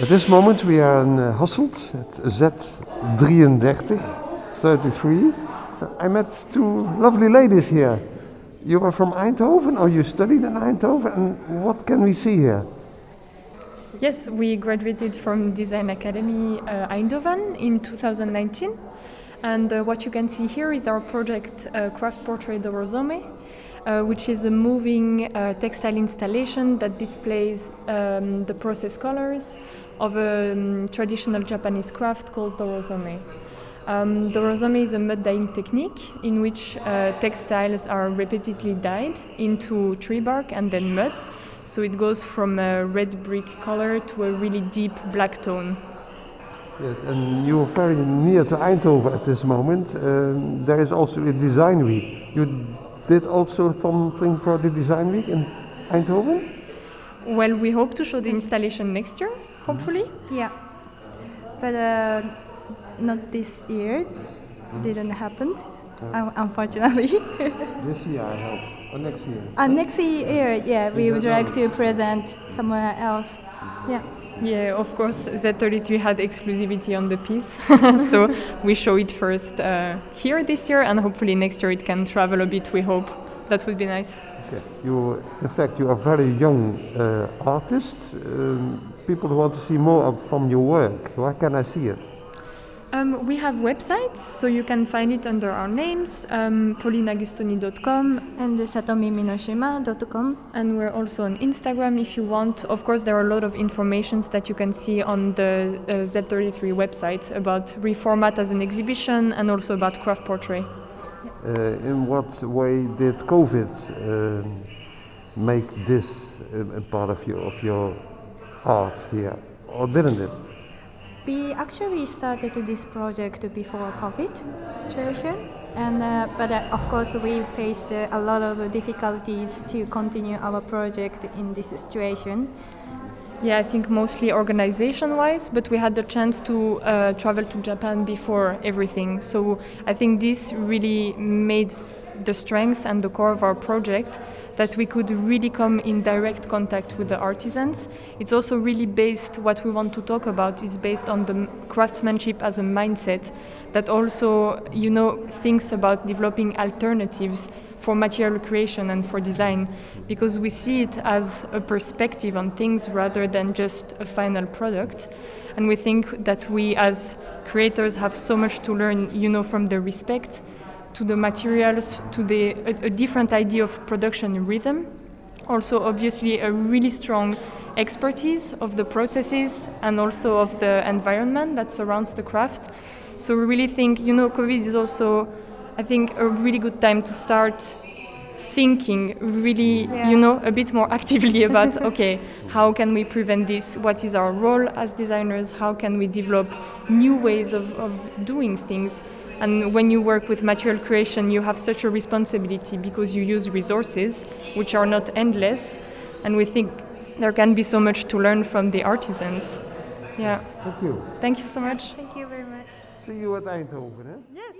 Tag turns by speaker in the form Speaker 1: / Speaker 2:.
Speaker 1: At this moment we are in uh, Hasselt at Z33, 33. I met two lovely ladies here. You are from Eindhoven or you studied in Eindhoven and what can we see here?
Speaker 2: Yes, we graduated from Design Academy uh, Eindhoven in 2019. And uh, what you can see here is our project uh, Craft Portrait Dorozome, uh, which is a moving uh, textile installation that displays um, the process colors of a um, traditional Japanese craft called dorozome. Um, dorozome is a mud dyeing technique in which uh, textiles are repeatedly dyed into tree bark and then mud. So it goes from a red brick color to a really deep black tone.
Speaker 1: Yes, and you're very near to Eindhoven at this moment. Um, there is also a design week. You did also something for the design week in Eindhoven?
Speaker 2: Well, we hope to show the installation next year, hopefully.
Speaker 3: Yeah, but uh, not this year. Didn't happen, un- unfortunately.
Speaker 1: This year, I hope. Or next year?
Speaker 3: uh, next year, yeah, we would like to present somewhere else. Yeah.
Speaker 2: Yeah, of course, Z33 had exclusivity on the piece, so we show it first uh, here this year, and hopefully next year it can travel a bit. We hope that would be nice.
Speaker 1: Okay. You, in fact, you are very young uh, artists. Um, people want to see more from your work. Where can I see it?
Speaker 2: Um, we have websites, so you can find it under our names, um, paulinagustoni.com,
Speaker 3: And satomiminoshima.com.
Speaker 2: and we're also on Instagram if you want. Of course, there are a lot of informations that you can see on the uh, Z33 website about Reformat as an exhibition and also about craft portrait.
Speaker 1: Uh, in what way did COVID um, make this um, a part of your, of your art here, or didn't it?
Speaker 3: Actually we started this project before COVID situation, and uh, but uh, of course we faced uh, a lot of difficulties to continue our project in this situation.
Speaker 2: Yeah, I think mostly organization wise, but we had the chance to uh, travel to Japan before everything. So I think this really made the strength and the core of our project that we could really come in direct contact with the artisans. It's also really based, what we want to talk about is based on the craftsmanship as a mindset that also, you know, thinks about developing alternatives for material creation and for design because we see it as a perspective on things rather than just a final product and we think that we as creators have so much to learn you know from the respect to the materials to the a, a different idea of production rhythm. Also obviously a really strong expertise of the processes and also of the environment that surrounds the craft. So we really think you know covid is also i think a really good time to start thinking really
Speaker 3: Yeah.
Speaker 2: you know a bit more actively about okay how can we prevent this? What is our role as designers? How can we develop new ways of, of doing things and when you work with material creation you have such a responsibility because you use resources which are not endless and we think there can be so much to learn from the artisans yeah
Speaker 1: Thank you.
Speaker 2: thank you so much
Speaker 3: Thank you very much.
Speaker 1: See you at Eindhoven. Eh?
Speaker 2: yes